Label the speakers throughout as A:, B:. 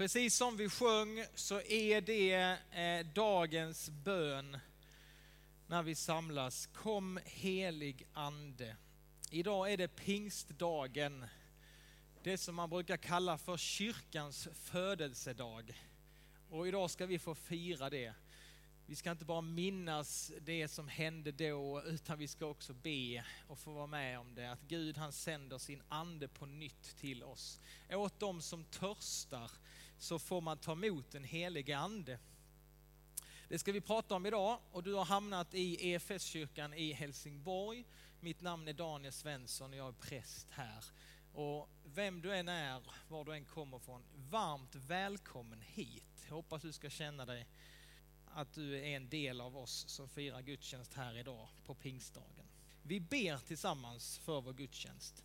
A: Precis som vi sjöng så är det eh, dagens bön när vi samlas. Kom helig ande. Idag är det pingstdagen. Det som man brukar kalla för kyrkans födelsedag. Och idag ska vi få fira det. Vi ska inte bara minnas det som hände då, utan vi ska också be och få vara med om det. Att Gud han sänder sin ande på nytt till oss. Åt dem som törstar så får man ta emot den helige ande. Det ska vi prata om idag och du har hamnat i EFS-kyrkan i Helsingborg. Mitt namn är Daniel Svensson och jag är präst här. Och vem du än är, var du än kommer från, varmt välkommen hit. Jag hoppas du ska känna dig att du är en del av oss som firar gudstjänst här idag på pingstdagen. Vi ber tillsammans för vår gudstjänst.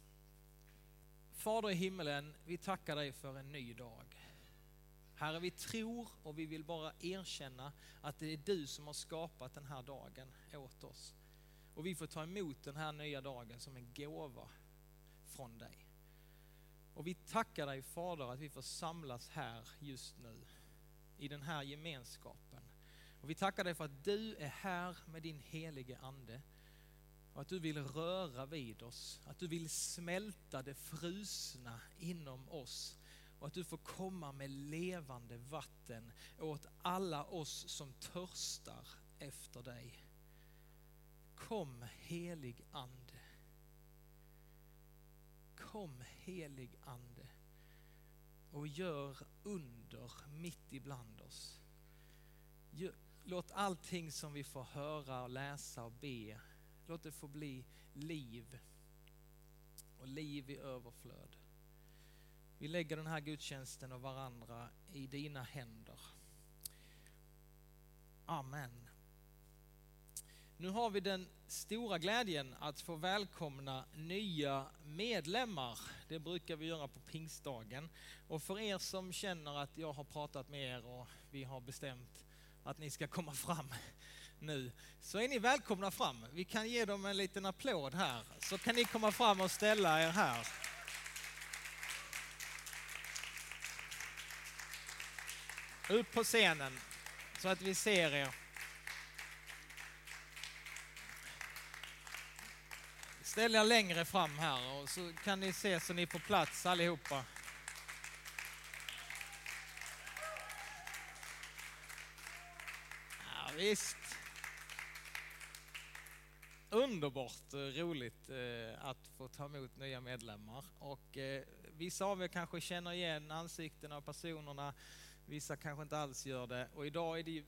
A: Fader i himmelen, vi tackar dig för en ny dag. Herre, vi tror och vi vill bara erkänna att det är du som har skapat den här dagen åt oss. Och vi får ta emot den här nya dagen som en gåva från dig. Och vi tackar dig Fader att vi får samlas här just nu i den här gemenskapen. Och vi tackar dig för att du är här med din helige Ande och att du vill röra vid oss, att du vill smälta det frusna inom oss och att du får komma med levande vatten åt alla oss som törstar efter dig. Kom helig Ande. Kom helig Ande och gör under mitt ibland oss. Låt allting som vi får höra och läsa och be, låt det få bli liv och liv i överflöd. Vi lägger den här gudstjänsten och varandra i dina händer. Amen. Nu har vi den stora glädjen att få välkomna nya medlemmar. Det brukar vi göra på pingstdagen. Och för er som känner att jag har pratat med er och vi har bestämt att ni ska komma fram nu, så är ni välkomna fram. Vi kan ge dem en liten applåd här, så kan ni komma fram och ställa er här. Upp på scenen så att vi ser er. Ställ er längre fram här och så kan ni se så ni får plats allihopa. Ja, visst. Underbart eh, roligt eh, att få ta emot nya medlemmar och eh, vissa av er kanske känner igen ansiktena och personerna Vissa kanske inte alls gör det. Och idag är det ju,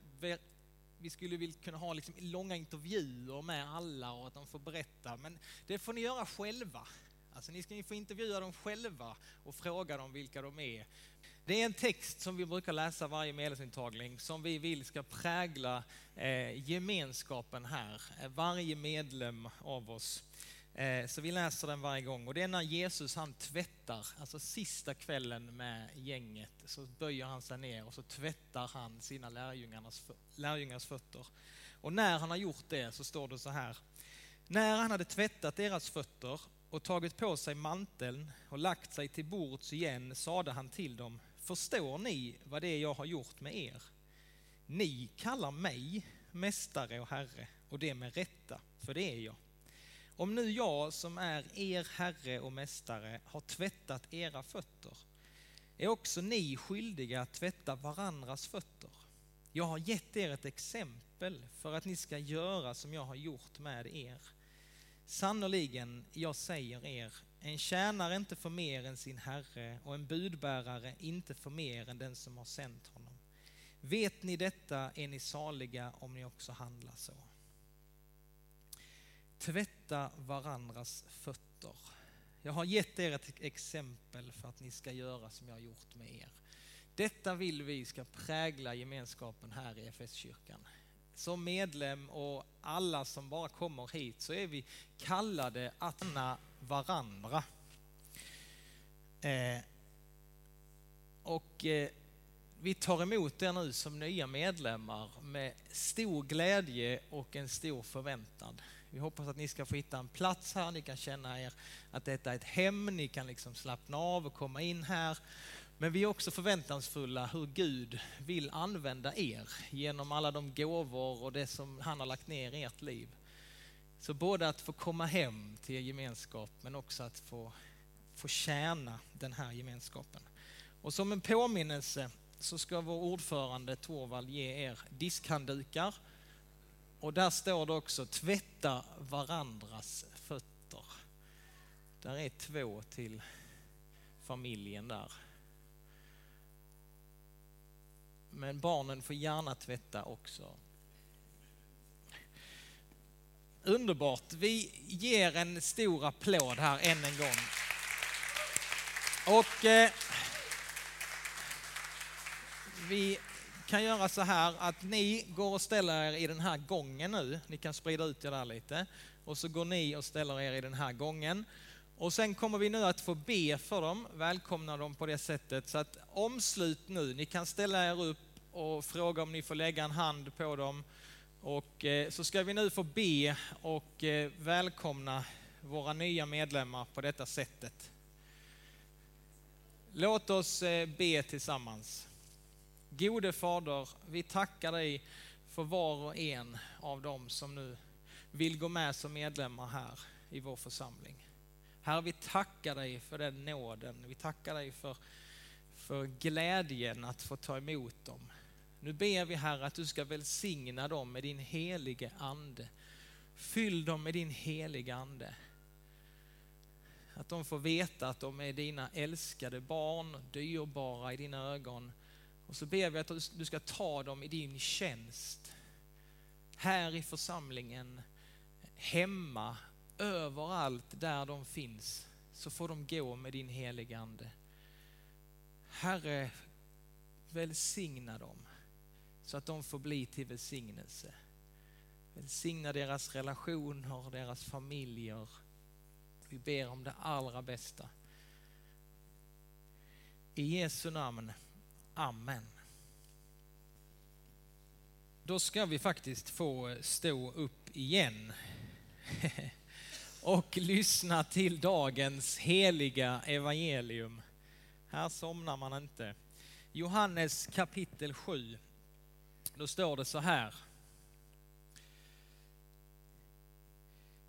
A: vi skulle vilja kunna ha liksom långa intervjuer med alla och att de får berätta, men det får ni göra själva. Alltså ni ska få intervjua dem själva och fråga dem vilka de är. Det är en text som vi brukar läsa varje medlemsintagning som vi vill ska prägla eh, gemenskapen här. Eh, varje medlem av oss. Eh, så vi läser den varje gång och det är när Jesus han tvättar, alltså sista kvällen med gänget, så böjer han sig ner och så tvättar han sina lärjungarnas, lärjungars fötter. Och när han har gjort det så står det så här. När han hade tvättat deras fötter och tagit på sig manteln och lagt sig till bords igen sade han till dem, förstår ni vad det är jag har gjort med er? Ni kallar mig mästare och herre och det med rätta, för det är jag. Om nu jag som är er Herre och Mästare har tvättat era fötter, är också ni skyldiga att tvätta varandras fötter. Jag har gett er ett exempel för att ni ska göra som jag har gjort med er. Sannerligen, jag säger er, en tjänare inte för mer än sin herre och en budbärare inte för mer än den som har sänt honom. Vet ni detta är ni saliga om ni också handlar så. Tvätta varandras fötter. Jag har gett er ett exempel för att ni ska göra som jag har gjort med er. Detta vill vi ska prägla gemenskapen här i FS-kyrkan. Som medlem och alla som bara kommer hit så är vi kallade att känna varandra. Eh, och eh, vi tar emot er nu som nya medlemmar med stor glädje och en stor förväntan. Vi hoppas att ni ska få hitta en plats här, ni kan känna er att detta är ett hem, ni kan liksom slappna av och komma in här men vi är också förväntansfulla hur Gud vill använda er genom alla de gåvor och det som han har lagt ner i ert liv. Så både att få komma hem till er gemenskap men också att få, få tjäna den här gemenskapen. Och som en påminnelse så ska vår ordförande Torvald ge er diskhanddukar och där står det också tvätta varandras fötter. Där är två till familjen där. Men barnen får gärna tvätta också. Underbart. Vi ger en stor applåd här än en gång. Och eh, vi kan göra så här att ni går och ställer er i den här gången nu. Ni kan sprida ut er där lite. Och så går ni och ställer er i den här gången. Och sen kommer vi nu att få be för dem, välkomna dem på det sättet. Så att omslut nu, ni kan ställa er upp och fråga om ni får lägga en hand på dem. Och eh, så ska vi nu få be och eh, välkomna våra nya medlemmar på detta sättet. Låt oss eh, be tillsammans. Gode Fader, vi tackar dig för var och en av dem som nu vill gå med som medlemmar här i vår församling. Herre, vi tackar dig för den nåden. Vi tackar dig för, för glädjen att få ta emot dem. Nu ber vi Herre att du ska välsigna dem med din helige Ande. Fyll dem med din heliga Ande. Att de får veta att de är dina älskade barn, dyrbara i dina ögon. Och så ber vi att du ska ta dem i din tjänst. Här i församlingen, hemma, överallt där de finns, så får de gå med din helige Ande. Herre, välsigna dem så att de får bli till välsignelse. Välsigna deras relationer, deras familjer. Vi ber om det allra bästa. I Jesu namn. Amen. Då ska vi faktiskt få stå upp igen och lyssna till dagens heliga evangelium. Här somnar man inte. Johannes kapitel 7 då står det så här.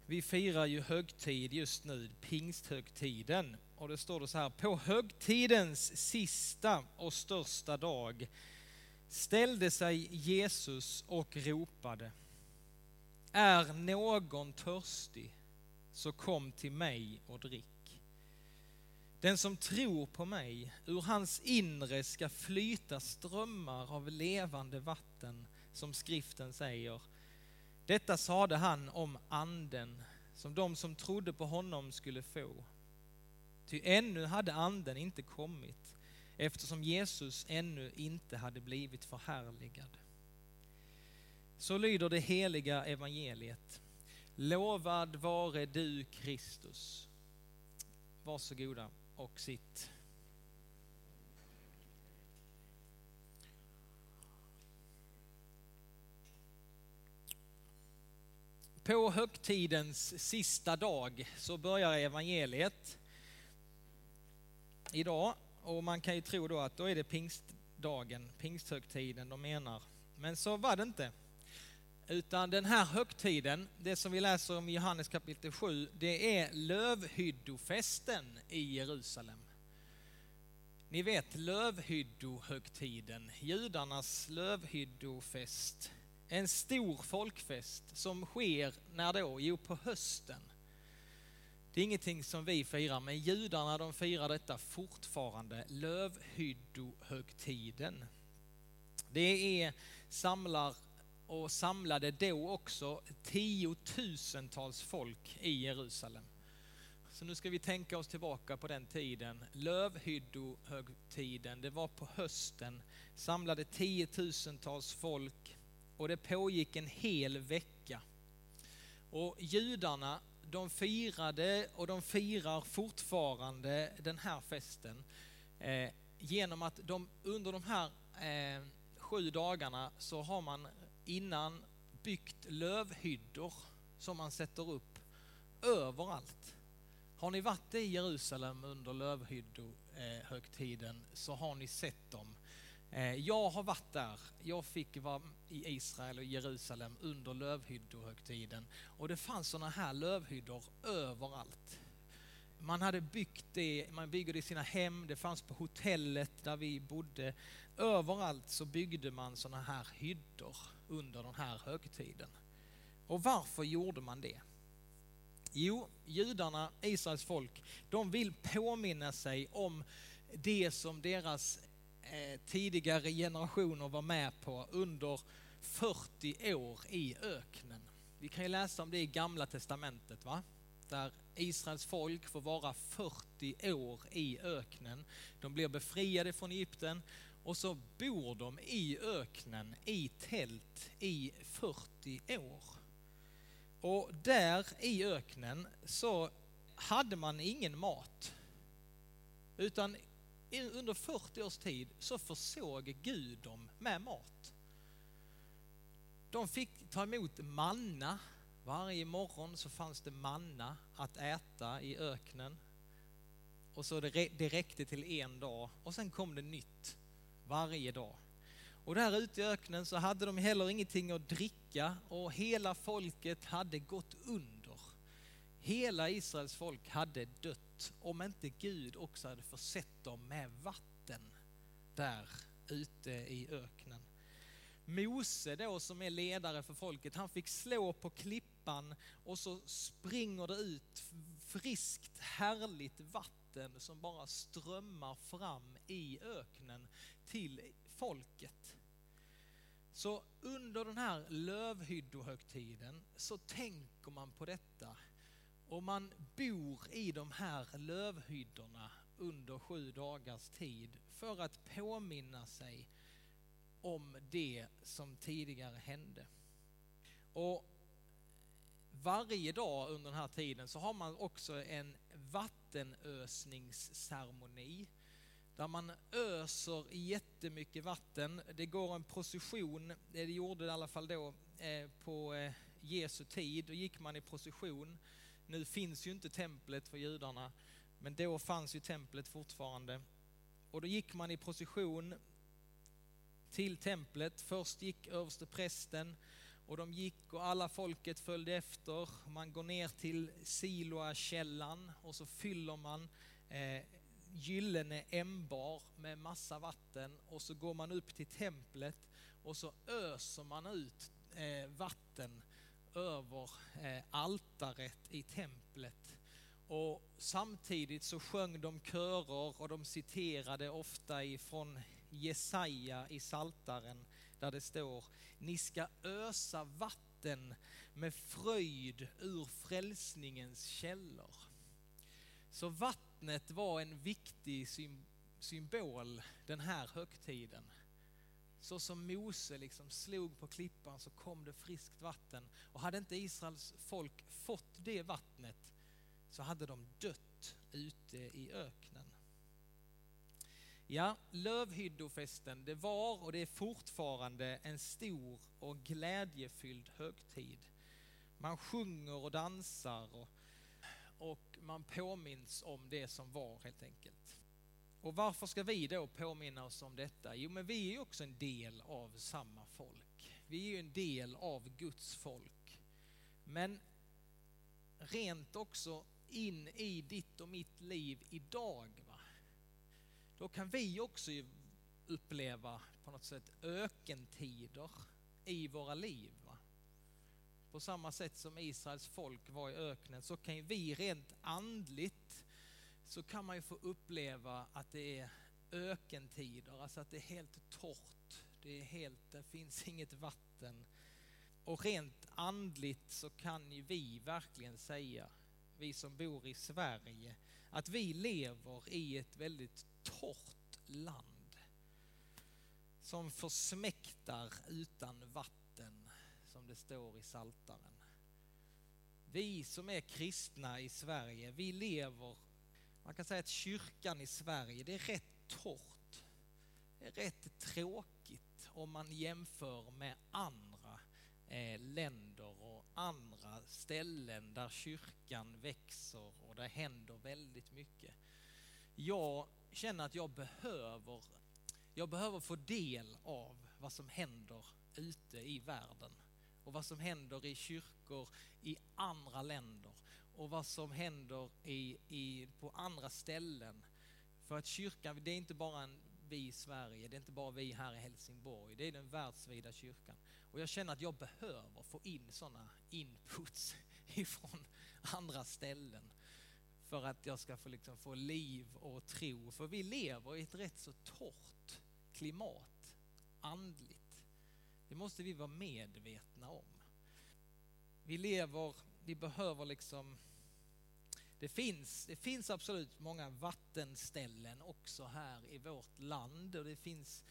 A: Vi firar ju högtid just nu, pingsthögtiden. Och det står det så här, på högtidens sista och största dag ställde sig Jesus och ropade. Är någon törstig så kom till mig och drick. Den som tror på mig, ur hans inre ska flyta strömmar av levande vatten, som skriften säger. Detta sade han om anden, som de som trodde på honom skulle få. Ty ännu hade anden inte kommit, eftersom Jesus ännu inte hade blivit förhärligad. Så lyder det heliga evangeliet. Lovad vare du Kristus. Varsågoda och sitt. På högtidens sista dag så börjar evangeliet idag och man kan ju tro då att då är det pingstdagen, pingsthögtiden de menar. Men så var det inte. Utan den här högtiden, det som vi läser om i Johannes kapitel 7, det är lövhyddofesten i Jerusalem. Ni vet lövhyddohögtiden, judarnas lövhyddofest. En stor folkfest som sker när då? Jo, på hösten. Det är ingenting som vi firar, men judarna de firar detta fortfarande, lövhyddohögtiden. Det är samlar och samlade då också tiotusentals folk i Jerusalem. Så nu ska vi tänka oss tillbaka på den tiden. Lövhyddohögtiden, det var på hösten, samlade tiotusentals folk och det pågick en hel vecka. Och judarna, de firade och de firar fortfarande den här festen eh, genom att de under de här eh, sju dagarna så har man innan byggt lövhyddor som man sätter upp överallt. Har ni varit i Jerusalem under lövhyddohögtiden eh, så har ni sett dem. Eh, jag har varit där. Jag fick vara i Israel och Jerusalem under lövhyddohögtiden. Och det fanns sådana här lövhyddor överallt. Man hade byggt det, man byggde det i sina hem, det fanns på hotellet där vi bodde. Överallt så byggde man sådana här hyddor under den här högtiden. Och varför gjorde man det? Jo, judarna, Israels folk, de vill påminna sig om det som deras eh, tidigare generationer var med på under 40 år i öknen. Vi kan ju läsa om det i Gamla Testamentet, va? där Israels folk får vara 40 år i öknen. De blir befriade från Egypten och så bor de i öknen i tält i 40 år. Och där i öknen så hade man ingen mat. Utan under 40 års tid så försåg Gud dem med mat. De fick ta emot manna. Varje morgon så fanns det manna att äta i öknen. Och så det, det räckte till en dag och sen kom det nytt varje dag. Och där ute i öknen så hade de heller ingenting att dricka och hela folket hade gått under. Hela Israels folk hade dött om inte Gud också hade försett dem med vatten där ute i öknen. Mose då som är ledare för folket, han fick slå på klippan och så springer det ut friskt härligt vatten som bara strömmar fram i öknen till folket. Så under den här lövhyddohögtiden så tänker man på detta och man bor i de här lövhyddorna under sju dagars tid för att påminna sig om det som tidigare hände. Och varje dag under den här tiden så har man också en vattenösningsceremoni där man öser jättemycket vatten. Det går en procession, det gjorde det i alla fall då eh, på eh, Jesu tid, då gick man i procession. Nu finns ju inte templet för judarna, men då fanns ju templet fortfarande. Och då gick man i procession till templet. Först gick överste prästen och de gick och alla folket följde efter. Man går ner till Siloa-källan och så fyller man eh, gyllene ämbar med massa vatten och så går man upp till templet och så öser man ut eh, vatten över eh, altaret i templet. Och samtidigt så sjöng de körer och de citerade ofta ifrån Jesaja i Saltaren där det står Ni ska ösa vatten med fröjd ur frälsningens källor. Så vattnet var en viktig symbol den här högtiden. Så som Mose liksom slog på klippan så kom det friskt vatten. Och hade inte Israels folk fått det vattnet så hade de dött ute i öknen. Ja, lövhyddofesten, det var och det är fortfarande en stor och glädjefylld högtid. Man sjunger och dansar och, och man påminns om det som var helt enkelt. Och varför ska vi då påminna oss om detta? Jo, men vi är ju också en del av samma folk. Vi är ju en del av Guds folk. Men rent också in i ditt och mitt liv idag, va? då kan vi också uppleva på något sätt ökentider i våra liv. Va? På samma sätt som Israels folk var i öknen så kan vi rent andligt så kan man ju få uppleva att det är ökentider, alltså att det är helt torrt. Det, är helt, det finns inget vatten. Och rent andligt så kan ju vi verkligen säga, vi som bor i Sverige, att vi lever i ett väldigt torrt land som försmäktar utan vatten, som det står i Saltaren. Vi som är kristna i Sverige, vi lever man kan säga att kyrkan i Sverige, det är rätt torrt. Det är rätt tråkigt om man jämför med andra eh, länder och andra ställen där kyrkan växer och det händer väldigt mycket. Jag känner att jag behöver, jag behöver få del av vad som händer ute i världen och vad som händer i kyrkor i andra länder och vad som händer i, i, på andra ställen. För att kyrkan, det är inte bara en, vi i Sverige, det är inte bara vi här i Helsingborg, det är den världsvida kyrkan. Och jag känner att jag behöver få in sådana inputs ifrån andra ställen för att jag ska få, liksom, få liv och tro. För vi lever i ett rätt så torrt klimat andligt. Det måste vi vara medvetna om. Vi lever, vi behöver liksom det finns, det finns absolut många vattenställen också här i vårt land och det finns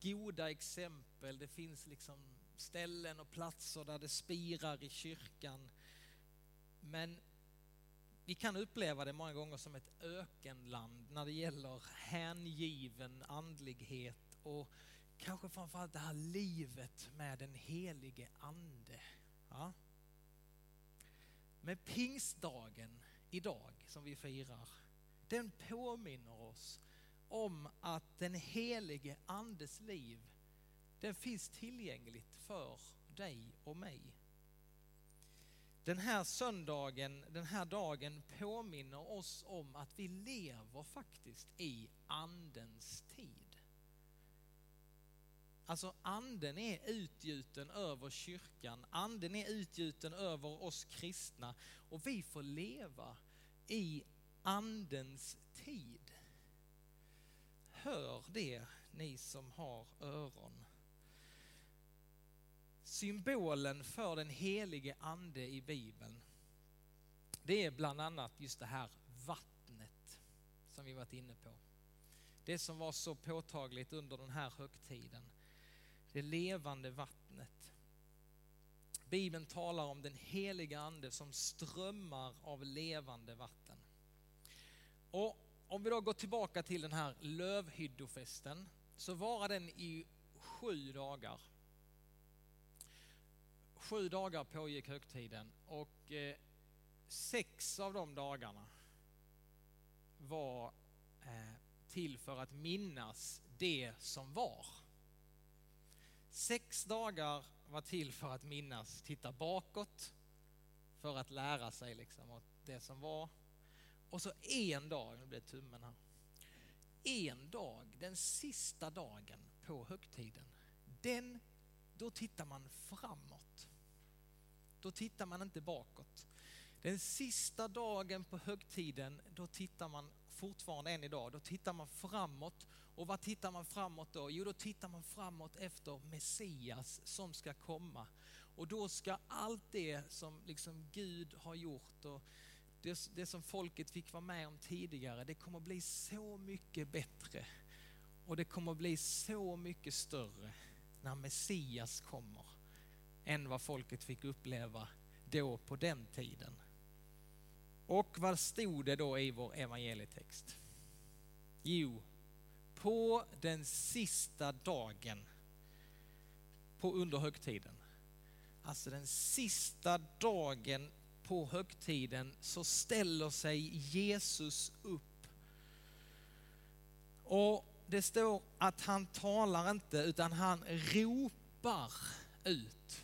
A: goda exempel. Det finns liksom ställen och platser där det spirar i kyrkan. Men vi kan uppleva det många gånger som ett ökenland när det gäller hängiven andlighet och kanske framförallt det här livet med den helige ande. Ja. Med pingstdagen idag som vi firar, den påminner oss om att den helige andes liv, den finns tillgängligt för dig och mig. Den här söndagen, den här dagen påminner oss om att vi lever faktiskt i andens tid. Alltså anden är utgjuten över kyrkan, anden är utgjuten över oss kristna och vi får leva i andens tid. Hör det ni som har öron. Symbolen för den helige ande i Bibeln, det är bland annat just det här vattnet som vi varit inne på. Det som var så påtagligt under den här högtiden det levande vattnet. Bibeln talar om den heliga ande som strömmar av levande vatten. Och om vi då går tillbaka till den här lövhyddofesten så varar den i sju dagar. Sju dagar pågick högtiden och eh, sex av de dagarna var eh, till för att minnas det som var. Sex dagar var till för att minnas, titta bakåt, för att lära sig liksom det som var. Och så en dag, nu blev tummen här, en dag, den sista dagen på högtiden, den, då tittar man framåt. Då tittar man inte bakåt. Den sista dagen på högtiden, då tittar man fortfarande än idag, då tittar man framåt. Och vad tittar man framåt då? Jo, då tittar man framåt efter Messias som ska komma. Och då ska allt det som liksom Gud har gjort och det, det som folket fick vara med om tidigare, det kommer bli så mycket bättre. Och det kommer bli så mycket större när Messias kommer än vad folket fick uppleva då på den tiden. Och vad stod det då i vår evangelietext? Jo, på den sista dagen på under högtiden, alltså den sista dagen på högtiden så ställer sig Jesus upp. Och det står att han talar inte utan han ropar ut.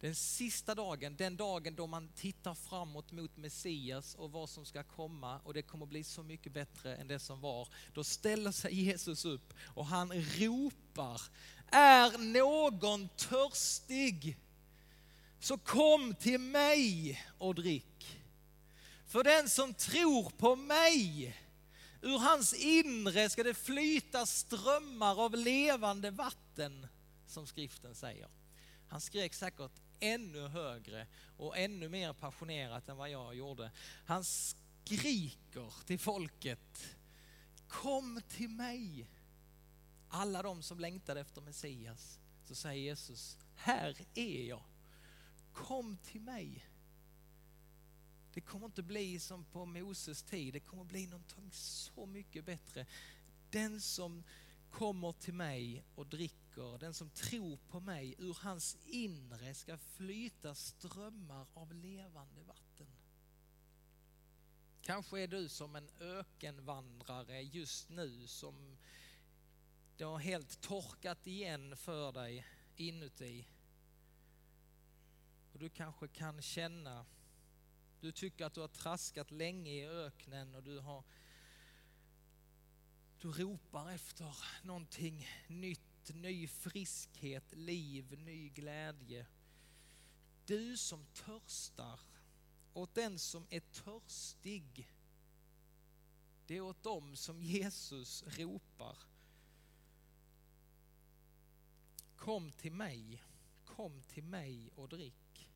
A: Den sista dagen, den dagen då man tittar framåt mot Messias och vad som ska komma och det kommer bli så mycket bättre än det som var. Då ställer sig Jesus upp och han ropar, är någon törstig? Så kom till mig och drick. För den som tror på mig, ur hans inre ska det flyta strömmar av levande vatten, som skriften säger. Han skrek säkert ännu högre och ännu mer passionerat än vad jag gjorde. Han skriker till folket, kom till mig. Alla de som längtade efter Messias, så säger Jesus, här är jag. Kom till mig. Det kommer inte bli som på Moses tid, det kommer bli någonting så mycket bättre. Den som kommer till mig och dricker, den som tror på mig, ur hans inre ska flyta strömmar av levande vatten. Kanske är du som en ökenvandrare just nu som det har helt torkat igen för dig inuti. Och du kanske kan känna, du tycker att du har traskat länge i öknen och du har du ropar efter någonting nytt, ny friskhet, liv, ny glädje. Du som törstar, åt den som är törstig, det är åt dem som Jesus ropar. Kom till mig, kom till mig och drick.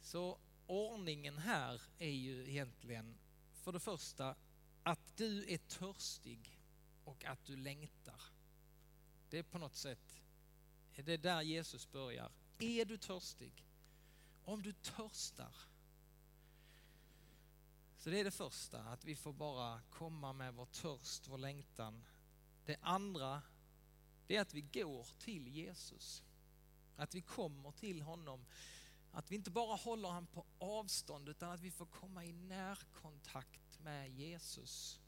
A: Så ordningen här är ju egentligen för det första att du är törstig och att du längtar. Det är på något sätt, det är där Jesus börjar. Är du törstig? Om du törstar. Så det är det första, att vi får bara komma med vår törst, vår längtan. Det andra, det är att vi går till Jesus. Att vi kommer till honom. Att vi inte bara håller honom på avstånd utan att vi får komma i närkontakt med Jesus.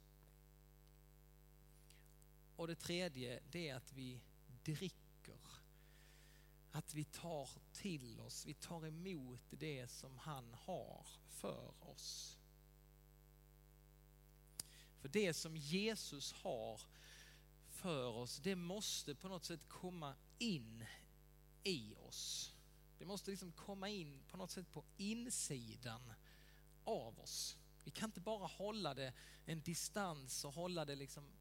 A: Och det tredje, det är att vi dricker. Att vi tar till oss, vi tar emot det som han har för oss. För det som Jesus har för oss, det måste på något sätt komma in i oss. Det måste liksom komma in på något sätt på insidan av oss. Vi kan inte bara hålla det en distans och hålla det liksom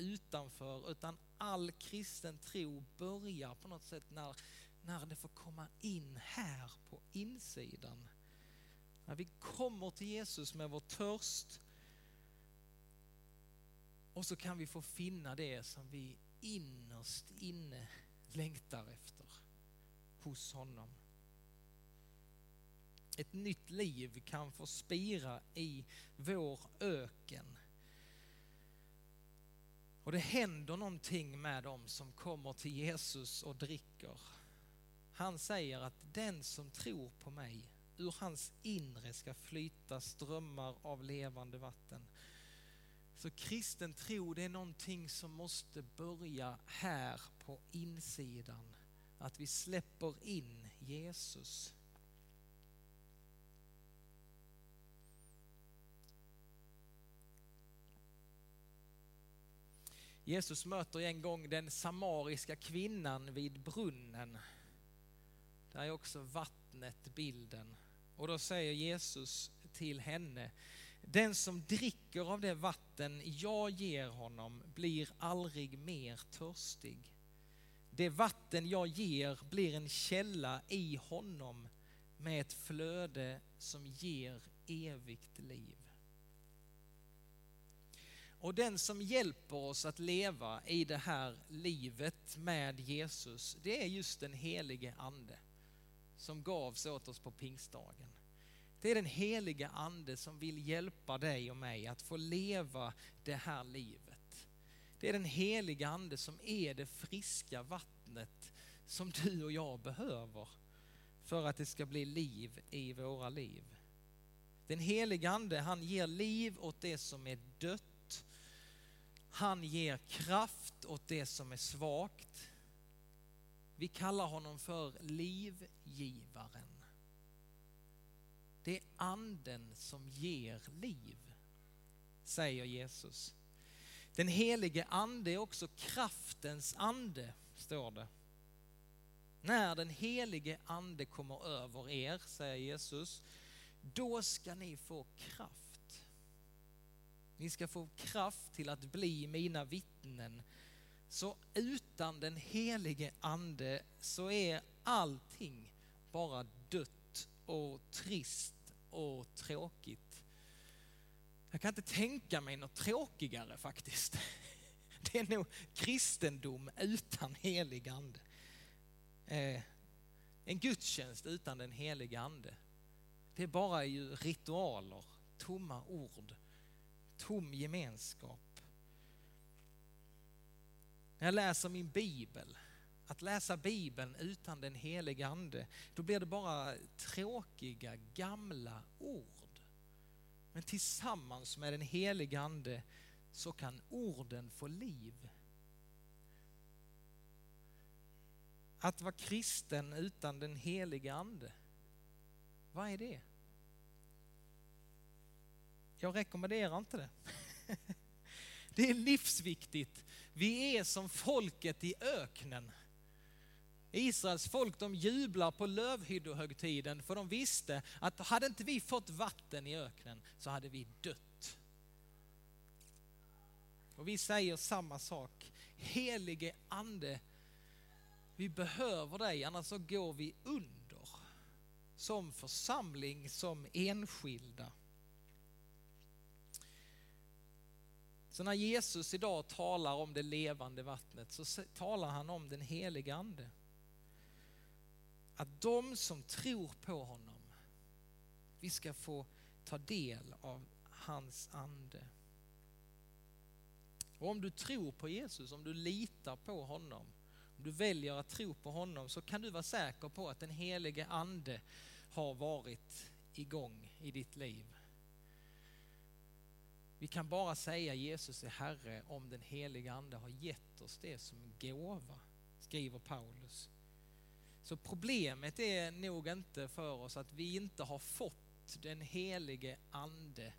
A: utanför, utan all kristen tro börjar på något sätt när, när det får komma in här på insidan. När vi kommer till Jesus med vår törst och så kan vi få finna det som vi innerst inne längtar efter hos honom ett nytt liv kan få spira i vår öken. Och det händer någonting med dem som kommer till Jesus och dricker. Han säger att den som tror på mig, ur hans inre ska flyta strömmar av levande vatten. Så kristen tro, det är någonting som måste börja här på insidan. Att vi släpper in Jesus. Jesus möter en gång den samariska kvinnan vid brunnen. Där är också vattnet bilden. Och då säger Jesus till henne, den som dricker av det vatten jag ger honom blir aldrig mer törstig. Det vatten jag ger blir en källa i honom med ett flöde som ger evigt liv. Och den som hjälper oss att leva i det här livet med Jesus, det är just den helige Ande som gavs åt oss på pingstdagen. Det är den helige Ande som vill hjälpa dig och mig att få leva det här livet. Det är den helige Ande som är det friska vattnet som du och jag behöver för att det ska bli liv i våra liv. Den helige Ande, han ger liv åt det som är dött han ger kraft åt det som är svagt. Vi kallar honom för livgivaren. Det är anden som ger liv, säger Jesus. Den helige ande är också kraftens ande, står det. När den helige ande kommer över er, säger Jesus, då ska ni få kraft ni ska få kraft till att bli mina vittnen. Så utan den helige ande så är allting bara dött och trist och tråkigt. Jag kan inte tänka mig något tråkigare faktiskt. Det är nog kristendom utan helig ande. Eh, en gudstjänst utan den heliga ande. Det är bara ju ritualer, tomma ord tom gemenskap. När jag läser min bibel, att läsa bibeln utan den helige ande, då blir det bara tråkiga gamla ord. Men tillsammans med den helige ande så kan orden få liv. Att vara kristen utan den helige ande, vad är det? Jag rekommenderar inte det. Det är livsviktigt. Vi är som folket i öknen. Israels folk de jublar på lövhyddohögtiden för de visste att hade inte vi fått vatten i öknen så hade vi dött. Och vi säger samma sak. Helige ande, vi behöver dig annars så går vi under. Som församling, som enskilda. Så när Jesus idag talar om det levande vattnet så talar han om den heliga ande. Att de som tror på honom, vi ska få ta del av hans ande. Och om du tror på Jesus, om du litar på honom, om du väljer att tro på honom så kan du vara säker på att den helige ande har varit igång i ditt liv. Vi kan bara säga Jesus är Herre om den heliga Ande har gett oss det som gåva, skriver Paulus. Så problemet är nog inte för oss att vi inte har fått den helige Ande.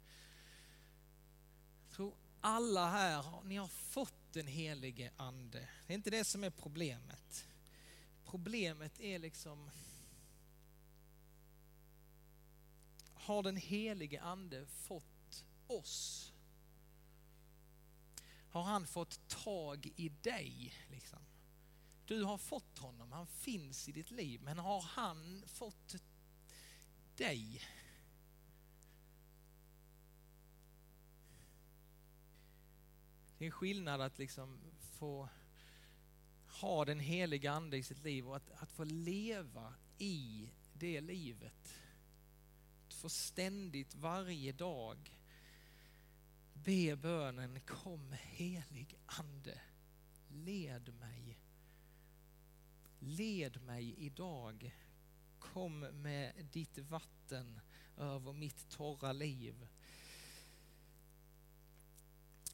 A: Jag tror alla här, ni har fått den helige Ande. Det är inte det som är problemet. Problemet är liksom har den helige Ande fått oss? Har han fått tag i dig. Liksom. Du har fått honom, han finns i ditt liv, men har han fått dig? Det är skillnad att liksom få ha den heliga ande i sitt liv och att, att få leva i det livet. Att få ständigt varje dag be bönen kom helig ande, led mig. Led mig idag. Kom med ditt vatten över mitt torra liv.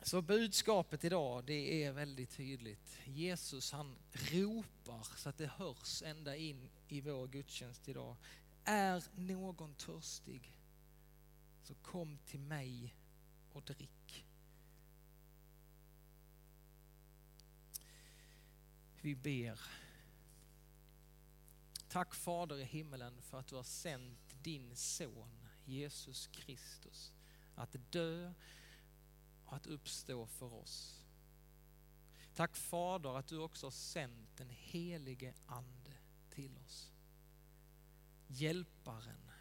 A: Så budskapet idag det är väldigt tydligt. Jesus han ropar så att det hörs ända in i vår gudstjänst idag. Är någon törstig så kom till mig och drick. Vi ber. Tack Fader i himmelen för att du har sänt din son Jesus Kristus att dö och att uppstå för oss. Tack Fader att du också har sänt den helige Ande till oss. Hjälparen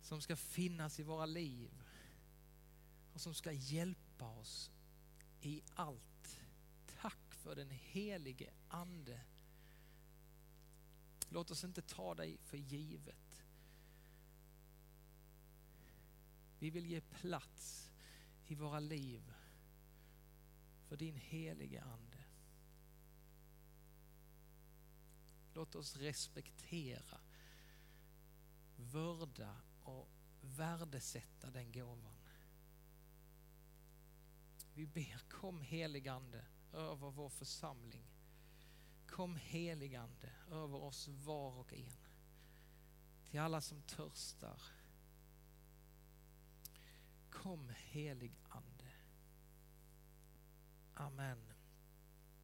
A: som ska finnas i våra liv och som ska hjälpa oss i allt. Tack för den helige Ande. Låt oss inte ta dig för givet. Vi vill ge plats i våra liv för din helige Ande. Låt oss respektera, vörda och värdesätta den gåvan. Vi ber, kom heligande över vår församling. Kom heligande över oss var och en. Till alla som törstar. Kom helig ande. Amen.